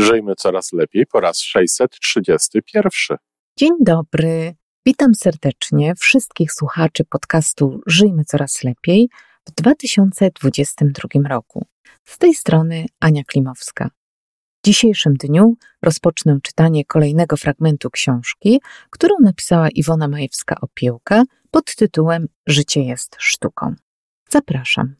Żyjmy coraz lepiej po raz 631. Dzień dobry. Witam serdecznie wszystkich słuchaczy podcastu Żyjmy coraz lepiej w 2022 roku. Z tej strony Ania Klimowska. W dzisiejszym dniu rozpocznę czytanie kolejnego fragmentu książki, którą napisała Iwona Majewska-Opiełka pod tytułem Życie jest sztuką. Zapraszam.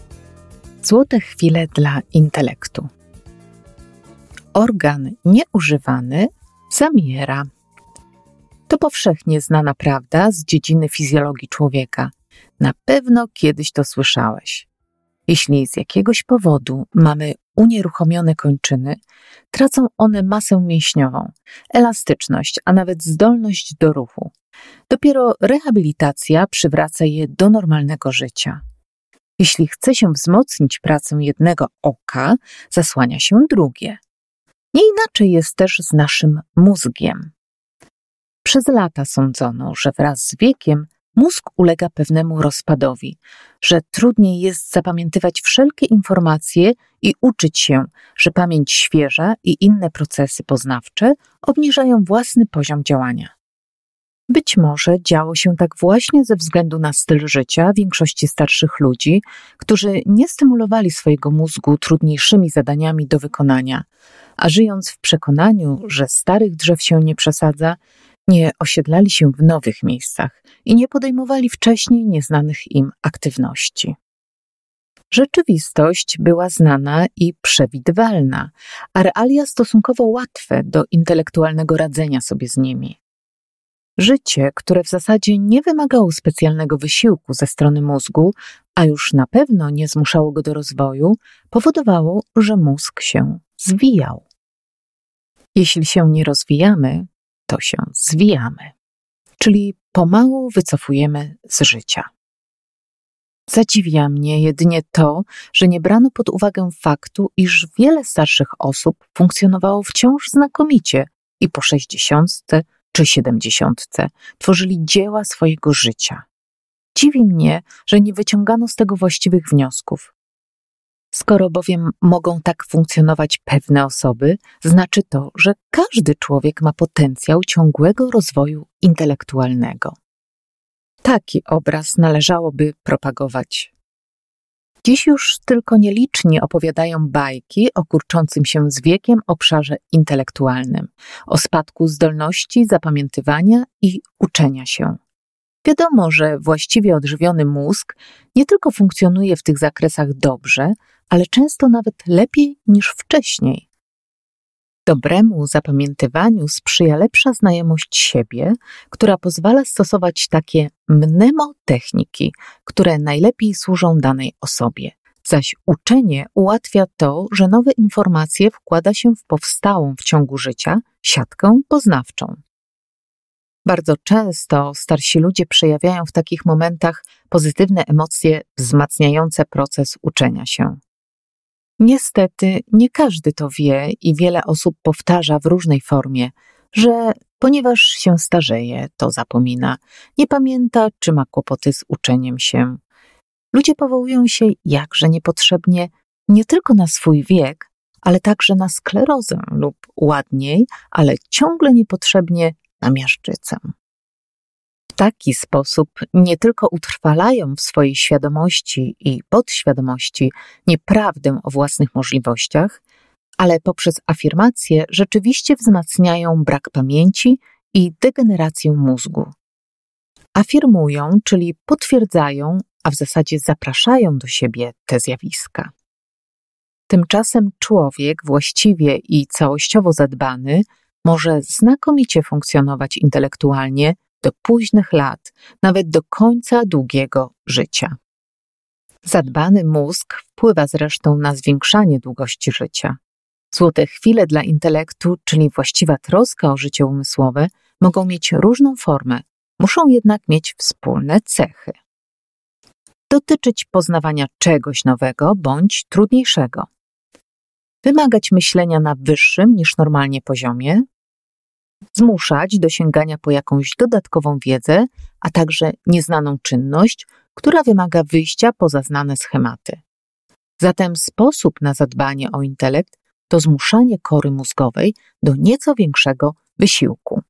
Złote chwile dla intelektu. Organ nieużywany zamiera. To powszechnie znana prawda z dziedziny fizjologii człowieka. Na pewno kiedyś to słyszałeś. Jeśli z jakiegoś powodu mamy unieruchomione kończyny, tracą one masę mięśniową, elastyczność, a nawet zdolność do ruchu. Dopiero rehabilitacja przywraca je do normalnego życia. Jeśli chce się wzmocnić pracę jednego oka, zasłania się drugie. Nie inaczej jest też z naszym mózgiem. Przez lata sądzono, że wraz z wiekiem mózg ulega pewnemu rozpadowi, że trudniej jest zapamiętywać wszelkie informacje i uczyć się, że pamięć świeża i inne procesy poznawcze obniżają własny poziom działania. Być może działo się tak właśnie ze względu na styl życia większości starszych ludzi, którzy nie stymulowali swojego mózgu trudniejszymi zadaniami do wykonania, a żyjąc w przekonaniu, że starych drzew się nie przesadza, nie osiedlali się w nowych miejscach i nie podejmowali wcześniej nieznanych im aktywności. Rzeczywistość była znana i przewidywalna, a realia stosunkowo łatwe do intelektualnego radzenia sobie z nimi. Życie, które w zasadzie nie wymagało specjalnego wysiłku ze strony mózgu, a już na pewno nie zmuszało go do rozwoju, powodowało, że mózg się zwijał. Jeśli się nie rozwijamy, to się zwijamy, czyli pomału wycofujemy z życia. Zadziwia mnie jedynie to, że nie brano pod uwagę faktu, iż wiele starszych osób funkcjonowało wciąż znakomicie i po sześćdziesiątce czy siedemdziesiątce tworzyli dzieła swojego życia. Dziwi mnie, że nie wyciągano z tego właściwych wniosków. Skoro bowiem mogą tak funkcjonować pewne osoby, znaczy to, że każdy człowiek ma potencjał ciągłego rozwoju intelektualnego. Taki obraz należałoby propagować. Dziś już tylko nieliczni opowiadają bajki o kurczącym się z wiekiem obszarze intelektualnym, o spadku zdolności zapamiętywania i uczenia się. Wiadomo, że właściwie odżywiony mózg nie tylko funkcjonuje w tych zakresach dobrze, ale często nawet lepiej niż wcześniej. Dobremu zapamiętywaniu sprzyja lepsza znajomość siebie, która pozwala stosować takie mnemotechniki, które najlepiej służą danej osobie. Zaś uczenie ułatwia to, że nowe informacje wkłada się w powstałą w ciągu życia siatkę poznawczą. Bardzo często starsi ludzie przejawiają w takich momentach pozytywne emocje wzmacniające proces uczenia się. Niestety, nie każdy to wie i wiele osób powtarza w różnej formie, że ponieważ się starzeje, to zapomina, nie pamięta czy ma kłopoty z uczeniem się. Ludzie powołują się jakże niepotrzebnie nie tylko na swój wiek, ale także na sklerozę lub ładniej, ale ciągle niepotrzebnie na miażdżycę taki sposób nie tylko utrwalają w swojej świadomości i podświadomości nieprawdę o własnych możliwościach, ale poprzez afirmację rzeczywiście wzmacniają brak pamięci i degenerację mózgu. Afirmują, czyli potwierdzają, a w zasadzie zapraszają do siebie te zjawiska. Tymczasem człowiek właściwie i całościowo zadbany może znakomicie funkcjonować intelektualnie do późnych lat, nawet do końca długiego życia. Zadbany mózg wpływa zresztą na zwiększanie długości życia. Złote chwile dla intelektu, czyli właściwa troska o życie umysłowe, mogą mieć różną formę, muszą jednak mieć wspólne cechy. Dotyczyć poznawania czegoś nowego bądź trudniejszego. Wymagać myślenia na wyższym niż normalnie poziomie, zmuszać do sięgania po jakąś dodatkową wiedzę, a także nieznaną czynność, która wymaga wyjścia poza znane schematy. Zatem sposób na zadbanie o intelekt to zmuszanie kory mózgowej do nieco większego wysiłku.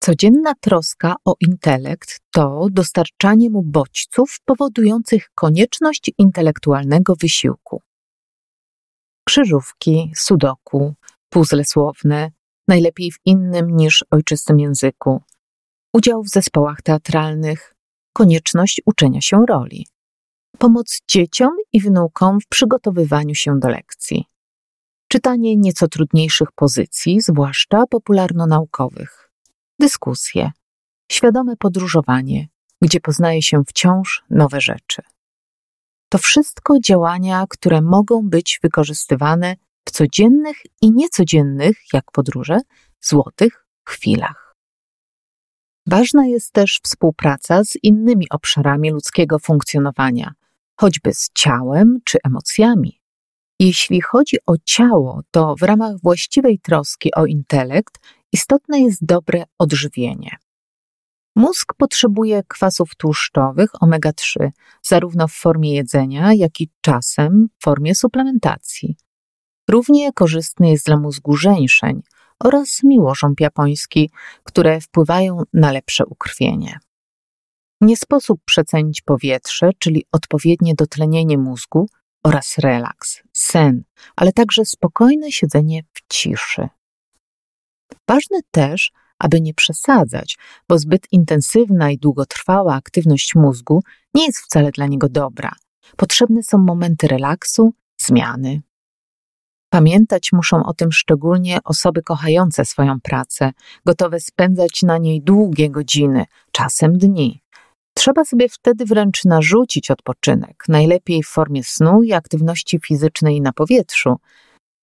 Codzienna troska o intelekt to dostarczanie mu bodźców powodujących konieczność intelektualnego wysiłku. Krzyżówki, sudoku, puzzle słowne, najlepiej w innym niż ojczystym języku, udział w zespołach teatralnych, konieczność uczenia się roli, pomoc dzieciom i wnukom w przygotowywaniu się do lekcji, czytanie nieco trudniejszych pozycji, zwłaszcza popularno-naukowych, dyskusje, świadome podróżowanie, gdzie poznaje się wciąż nowe rzeczy. To wszystko działania, które mogą być wykorzystywane w codziennych i niecodziennych, jak podróże, złotych chwilach. Ważna jest też współpraca z innymi obszarami ludzkiego funkcjonowania, choćby z ciałem czy emocjami. Jeśli chodzi o ciało, to w ramach właściwej troski o intelekt istotne jest dobre odżywienie. Mózg potrzebuje kwasów tłuszczowych omega-3, zarówno w formie jedzenia, jak i czasem w formie suplementacji. Równie korzystny jest dla mózgu żeńszeń oraz miłożąb japoński, które wpływają na lepsze ukrwienie. Nie sposób przecenić powietrze, czyli odpowiednie dotlenienie mózgu oraz relaks, sen, ale także spokojne siedzenie w ciszy. Ważne też, aby nie przesadzać, bo zbyt intensywna i długotrwała aktywność mózgu nie jest wcale dla niego dobra. Potrzebne są momenty relaksu, zmiany. Pamiętać muszą o tym szczególnie osoby kochające swoją pracę, gotowe spędzać na niej długie godziny, czasem dni. Trzeba sobie wtedy wręcz narzucić odpoczynek, najlepiej w formie snu i aktywności fizycznej na powietrzu.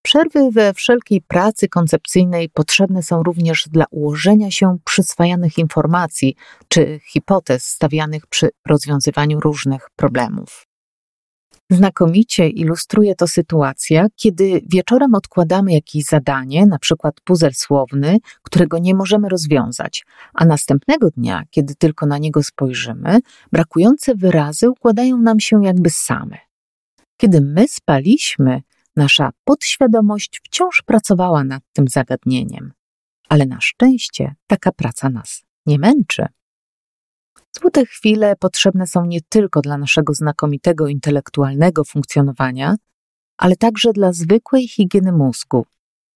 Przerwy we wszelkiej pracy koncepcyjnej potrzebne są również dla ułożenia się przyswajanych informacji czy hipotez stawianych przy rozwiązywaniu różnych problemów. Znakomicie ilustruje to sytuacja, kiedy wieczorem odkładamy jakieś zadanie, na przykład puzzle słowny, którego nie możemy rozwiązać, a następnego dnia, kiedy tylko na niego spojrzymy, brakujące wyrazy układają nam się jakby same. Kiedy my spaliśmy, nasza podświadomość wciąż pracowała nad tym zagadnieniem, ale na szczęście taka praca nas nie męczy. Złote chwile potrzebne są nie tylko dla naszego znakomitego intelektualnego funkcjonowania, ale także dla zwykłej higieny mózgu.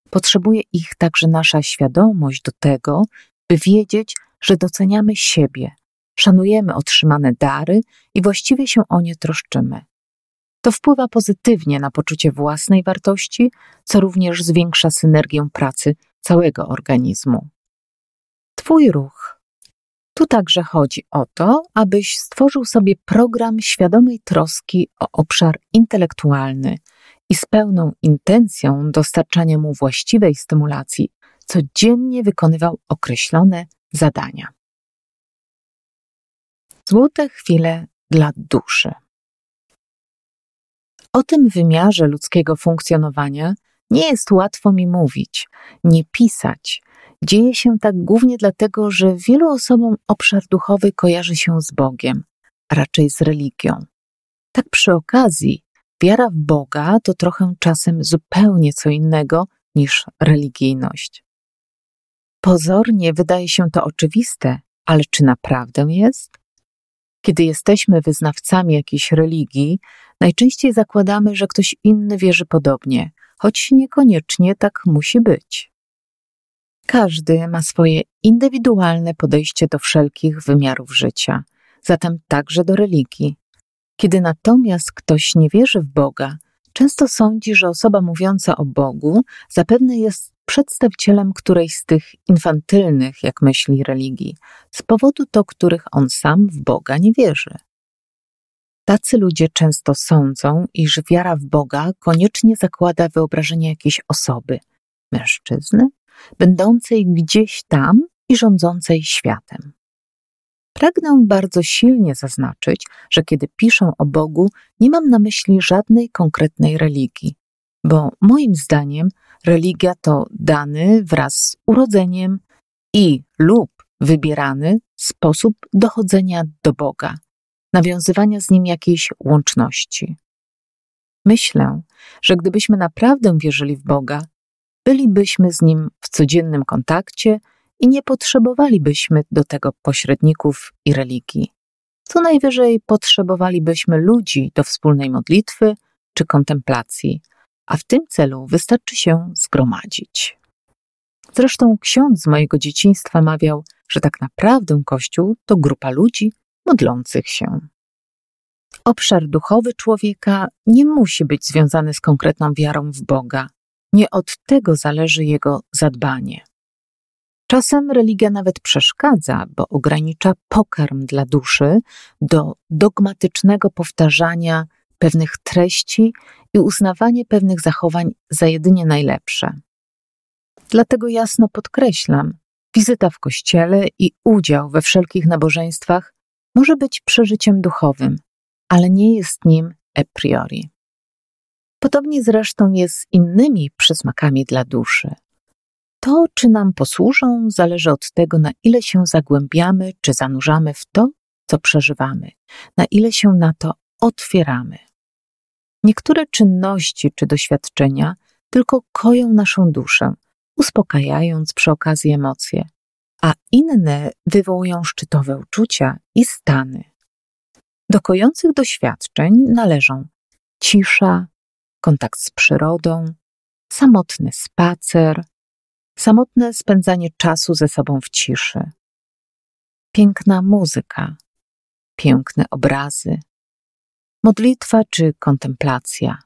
Potrzebuje ich także nasza świadomość do tego, by wiedzieć, że doceniamy siebie, szanujemy otrzymane dary i właściwie się o nie troszczymy. To wpływa pozytywnie na poczucie własnej wartości, co również zwiększa synergię pracy całego organizmu. Twój ruch tu także chodzi o to, abyś stworzył sobie program świadomej troski o obszar intelektualny i z pełną intencją dostarczania mu właściwej stymulacji codziennie wykonywał określone zadania. Złote chwile dla duszy. O tym wymiarze ludzkiego funkcjonowania nie jest łatwo mi mówić, nie pisać, Dzieje się tak głównie dlatego, że wielu osobom obszar duchowy kojarzy się z Bogiem, a raczej z religią. Tak przy okazji, wiara w Boga to trochę czasem zupełnie co innego niż religijność. Pozornie wydaje się to oczywiste, ale czy naprawdę jest? Kiedy jesteśmy wyznawcami jakiejś religii, najczęściej zakładamy, że ktoś inny wierzy podobnie, choć niekoniecznie tak musi być. Każdy ma swoje indywidualne podejście do wszelkich wymiarów życia, zatem także do religii. Kiedy natomiast ktoś nie wierzy w Boga, często sądzi, że osoba mówiąca o Bogu zapewne jest przedstawicielem którejś z tych infantylnych, jak myśli, religii, z powodu to, których on sam w Boga nie wierzy. Tacy ludzie często sądzą, iż wiara w Boga koniecznie zakłada wyobrażenie jakiejś osoby, mężczyzny, będącej gdzieś tam i rządzącej światem. Pragnę bardzo silnie zaznaczyć, że kiedy piszę o Bogu, nie mam na myśli żadnej konkretnej religii, bo moim zdaniem religia to dany wraz z urodzeniem i lub wybierany sposób dochodzenia do Boga, nawiązywania z nim jakiejś łączności. Myślę, że gdybyśmy naprawdę wierzyli w Boga, bylibyśmy z nim w codziennym kontakcie i nie potrzebowalibyśmy do tego pośredników i religii. Co najwyżej potrzebowalibyśmy ludzi do wspólnej modlitwy czy kontemplacji, a w tym celu wystarczy się zgromadzić. Zresztą ksiądz z mojego dzieciństwa mawiał, że tak naprawdę Kościół to grupa ludzi modlących się. Obszar duchowy człowieka nie musi być związany z konkretną wiarą w Boga. Nie od tego zależy jego zadbanie. Czasem religia nawet przeszkadza, bo ogranicza pokarm dla duszy do dogmatycznego powtarzania pewnych treści i uznawanie pewnych zachowań za jedynie najlepsze. Dlatego jasno podkreślam, wizyta w kościele i udział we wszelkich nabożeństwach może być przeżyciem duchowym, ale nie jest nim a priori. Podobnie zresztą jest z innymi przysmakami dla duszy. To, czy nam posłużą, zależy od tego, na ile się zagłębiamy czy zanurzamy w to, co przeżywamy, na ile się na to otwieramy. Niektóre czynności czy doświadczenia tylko koją naszą duszę, uspokajając przy okazji emocje, a inne wywołują szczytowe uczucia i stany. Do kojących doświadczeń należą cisza, kontakt z przyrodą, samotny spacer, samotne spędzanie czasu ze sobą w ciszy, piękna muzyka, piękne obrazy, modlitwa czy kontemplacja,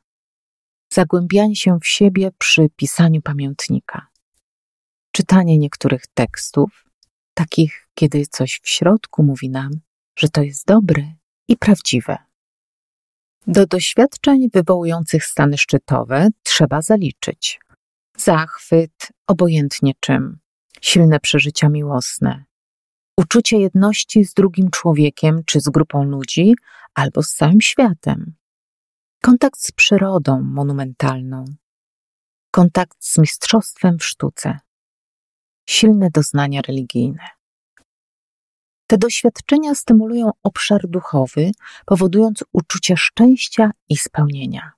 zagłębianie się w siebie przy pisaniu pamiętnika, czytanie niektórych tekstów, takich, kiedy coś w środku mówi nam, że to jest dobre i prawdziwe. Do doświadczeń wywołujących stany szczytowe trzeba zaliczyć. Zachwyt, obojętnie czym, silne przeżycia miłosne, uczucie jedności z drugim człowiekiem czy z grupą ludzi albo z całym światem, kontakt z przyrodą monumentalną, kontakt z mistrzostwem w sztuce, silne doznania religijne. Te doświadczenia stymulują obszar duchowy, powodując uczucie szczęścia i spełnienia.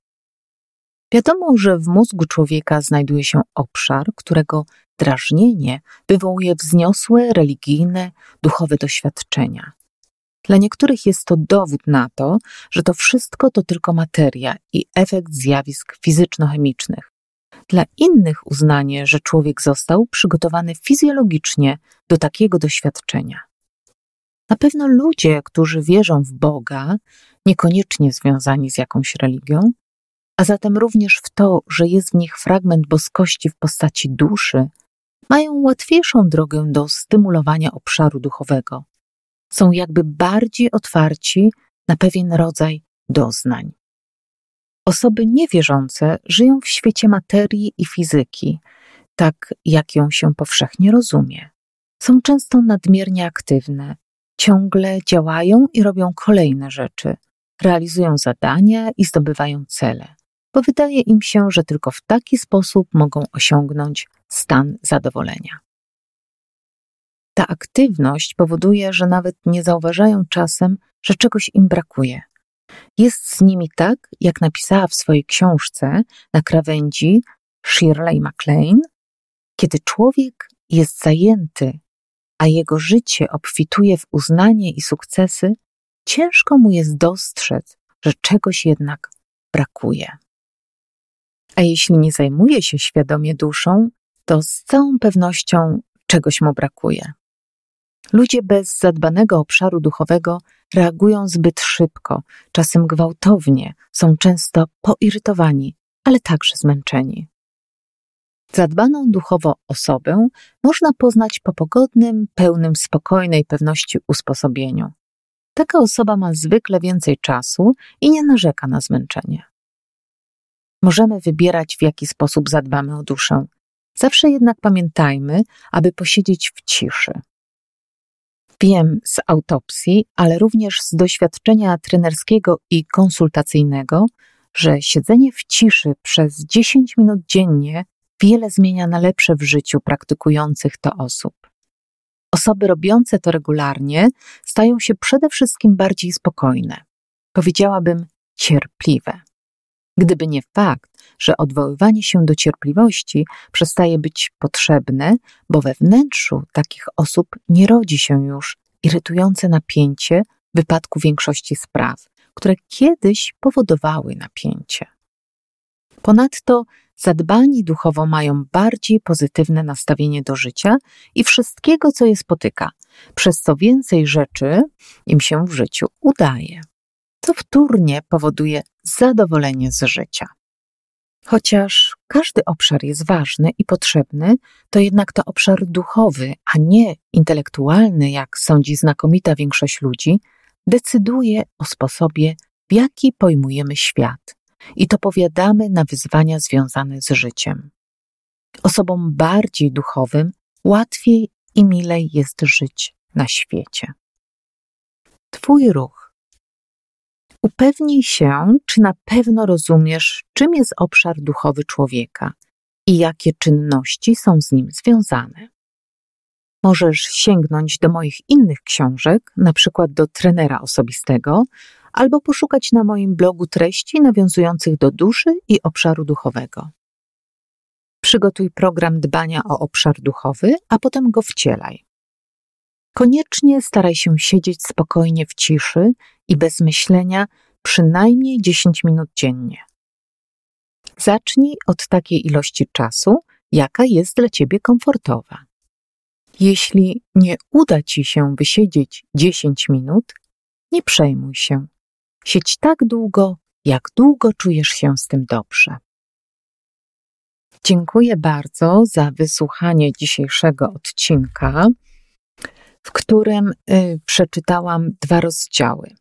Wiadomo, że w mózgu człowieka znajduje się obszar, którego drażnienie wywołuje wzniosłe, religijne, duchowe doświadczenia. Dla niektórych jest to dowód na to, że to wszystko to tylko materia i efekt zjawisk fizyczno-chemicznych. Dla innych uznanie, że człowiek został przygotowany fizjologicznie do takiego doświadczenia. Na pewno ludzie, którzy wierzą w Boga, niekoniecznie związani z jakąś religią, a zatem również w to, że jest w nich fragment boskości w postaci duszy, mają łatwiejszą drogę do stymulowania obszaru duchowego. Są jakby bardziej otwarci na pewien rodzaj doznań. Osoby niewierzące żyją w świecie materii i fizyki, tak jak ją się powszechnie rozumie. Są często nadmiernie aktywne, ciągle działają i robią kolejne rzeczy, realizują zadania i zdobywają cele bo wydaje im się, że tylko w taki sposób mogą osiągnąć stan zadowolenia. Ta aktywność powoduje, że nawet nie zauważają czasem, że czegoś im brakuje. Jest z nimi tak, jak napisała w swojej książce na krawędzi Shirley MacLaine, kiedy człowiek jest zajęty, a jego życie obfituje w uznanie i sukcesy, ciężko mu jest dostrzec, że czegoś jednak brakuje. A jeśli nie zajmuje się świadomie duszą, to z całą pewnością czegoś mu brakuje. Ludzie bez zadbanego obszaru duchowego reagują zbyt szybko, czasem gwałtownie, są często poirytowani, ale także zmęczeni. Zadbaną duchowo osobę można poznać po pogodnym, pełnym spokojnej pewności usposobieniu. taka osoba ma zwykle więcej czasu i nie narzeka na zmęczenie. Możemy wybierać, w jaki sposób zadbamy o duszę. Zawsze jednak pamiętajmy, aby posiedzieć w ciszy. Wiem z autopsji, ale również z doświadczenia trenerskiego i konsultacyjnego, że siedzenie w ciszy przez 10 minut dziennie wiele zmienia na lepsze w życiu praktykujących to osób. Osoby robiące to regularnie stają się przede wszystkim bardziej spokojne. Powiedziałabym cierpliwe. Gdyby nie fakt, że odwoływanie się do cierpliwości przestaje być potrzebne, bo we wnętrzu takich osób nie rodzi się już irytujące napięcie w wypadku większości spraw, które kiedyś powodowały napięcie. Ponadto zadbani duchowo mają bardziej pozytywne nastawienie do życia i wszystkiego, co je spotyka, przez co więcej rzeczy im się w życiu udaje. To wtórnie powoduje zadowolenie z życia. Chociaż każdy obszar jest ważny i potrzebny, to jednak to obszar duchowy, a nie intelektualny, jak sądzi znakomita większość ludzi, decyduje o sposobie, w jaki pojmujemy świat i to powiadamy na wyzwania związane z życiem. Osobom bardziej duchowym łatwiej i milej jest żyć na świecie. Twój ruch. Upewnij się, czy na pewno rozumiesz, czym jest obszar duchowy człowieka i jakie czynności są z nim związane. Możesz sięgnąć do moich innych książek, na przykład do trenera osobistego, albo poszukać na moim blogu treści nawiązujących do duszy i obszaru duchowego. Przygotuj program dbania o obszar duchowy, a potem go wcielaj. Koniecznie staraj się siedzieć spokojnie w ciszy i bez myślenia przynajmniej 10 minut dziennie. Zacznij od takiej ilości czasu, jaka jest dla ciebie komfortowa. Jeśli nie uda ci się wysiedzieć 10 minut, nie przejmuj się. Siedź tak długo, jak długo czujesz się z tym dobrze. Dziękuję bardzo za wysłuchanie dzisiejszego odcinka, w którym y, przeczytałam dwa rozdziały.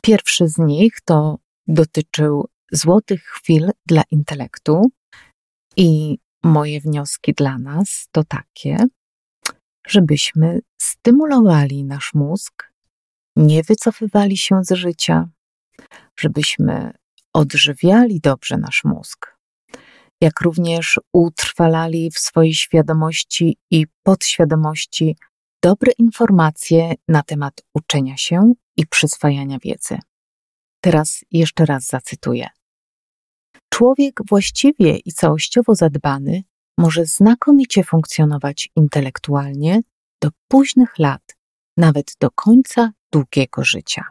Pierwszy z nich to dotyczył złotych chwil dla intelektu i moje wnioski dla nas to takie, żebyśmy stymulowali nasz mózg, nie wycofywali się z życia, żebyśmy odżywiali dobrze nasz mózg, jak również utrwalali w swojej świadomości i podświadomości dobre informacje na temat uczenia się i przyswajania wiedzy. Teraz jeszcze raz zacytuję. Człowiek właściwie i całościowo zadbany może znakomicie funkcjonować intelektualnie do późnych lat, nawet do końca długiego życia.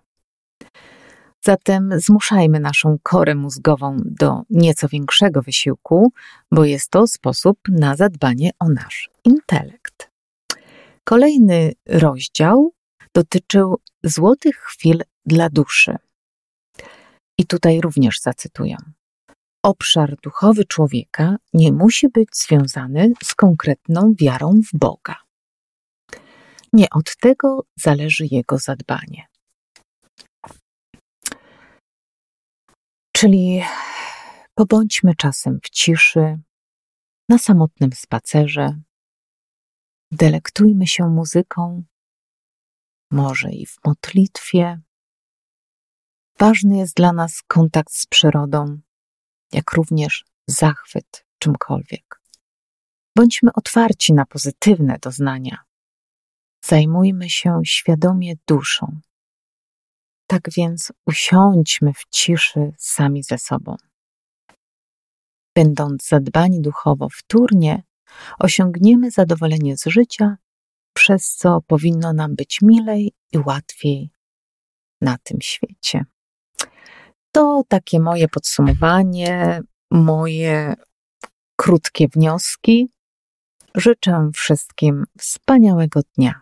Zatem zmuszajmy naszą korę mózgową do nieco większego wysiłku, bo jest to sposób na zadbanie o nasz intelekt. Kolejny rozdział dotyczył złotych chwil dla duszy. I tutaj również zacytuję obszar duchowy człowieka nie musi być związany z konkretną wiarą w Boga. Nie od tego zależy jego zadbanie. Czyli pobądźmy czasem w ciszy, na samotnym spacerze, delektujmy się muzyką, może i w modlitwie. Ważny jest dla nas kontakt z przyrodą, jak również zachwyt czymkolwiek. Bądźmy otwarci na pozytywne doznania. Zajmujmy się świadomie duszą. Tak więc usiądźmy w ciszy sami ze sobą. Będąc zadbani duchowo wtórnie, osiągniemy zadowolenie z życia, przez co powinno nam być milej i łatwiej na tym świecie. To takie moje podsumowanie, moje krótkie wnioski. Życzę wszystkim wspaniałego dnia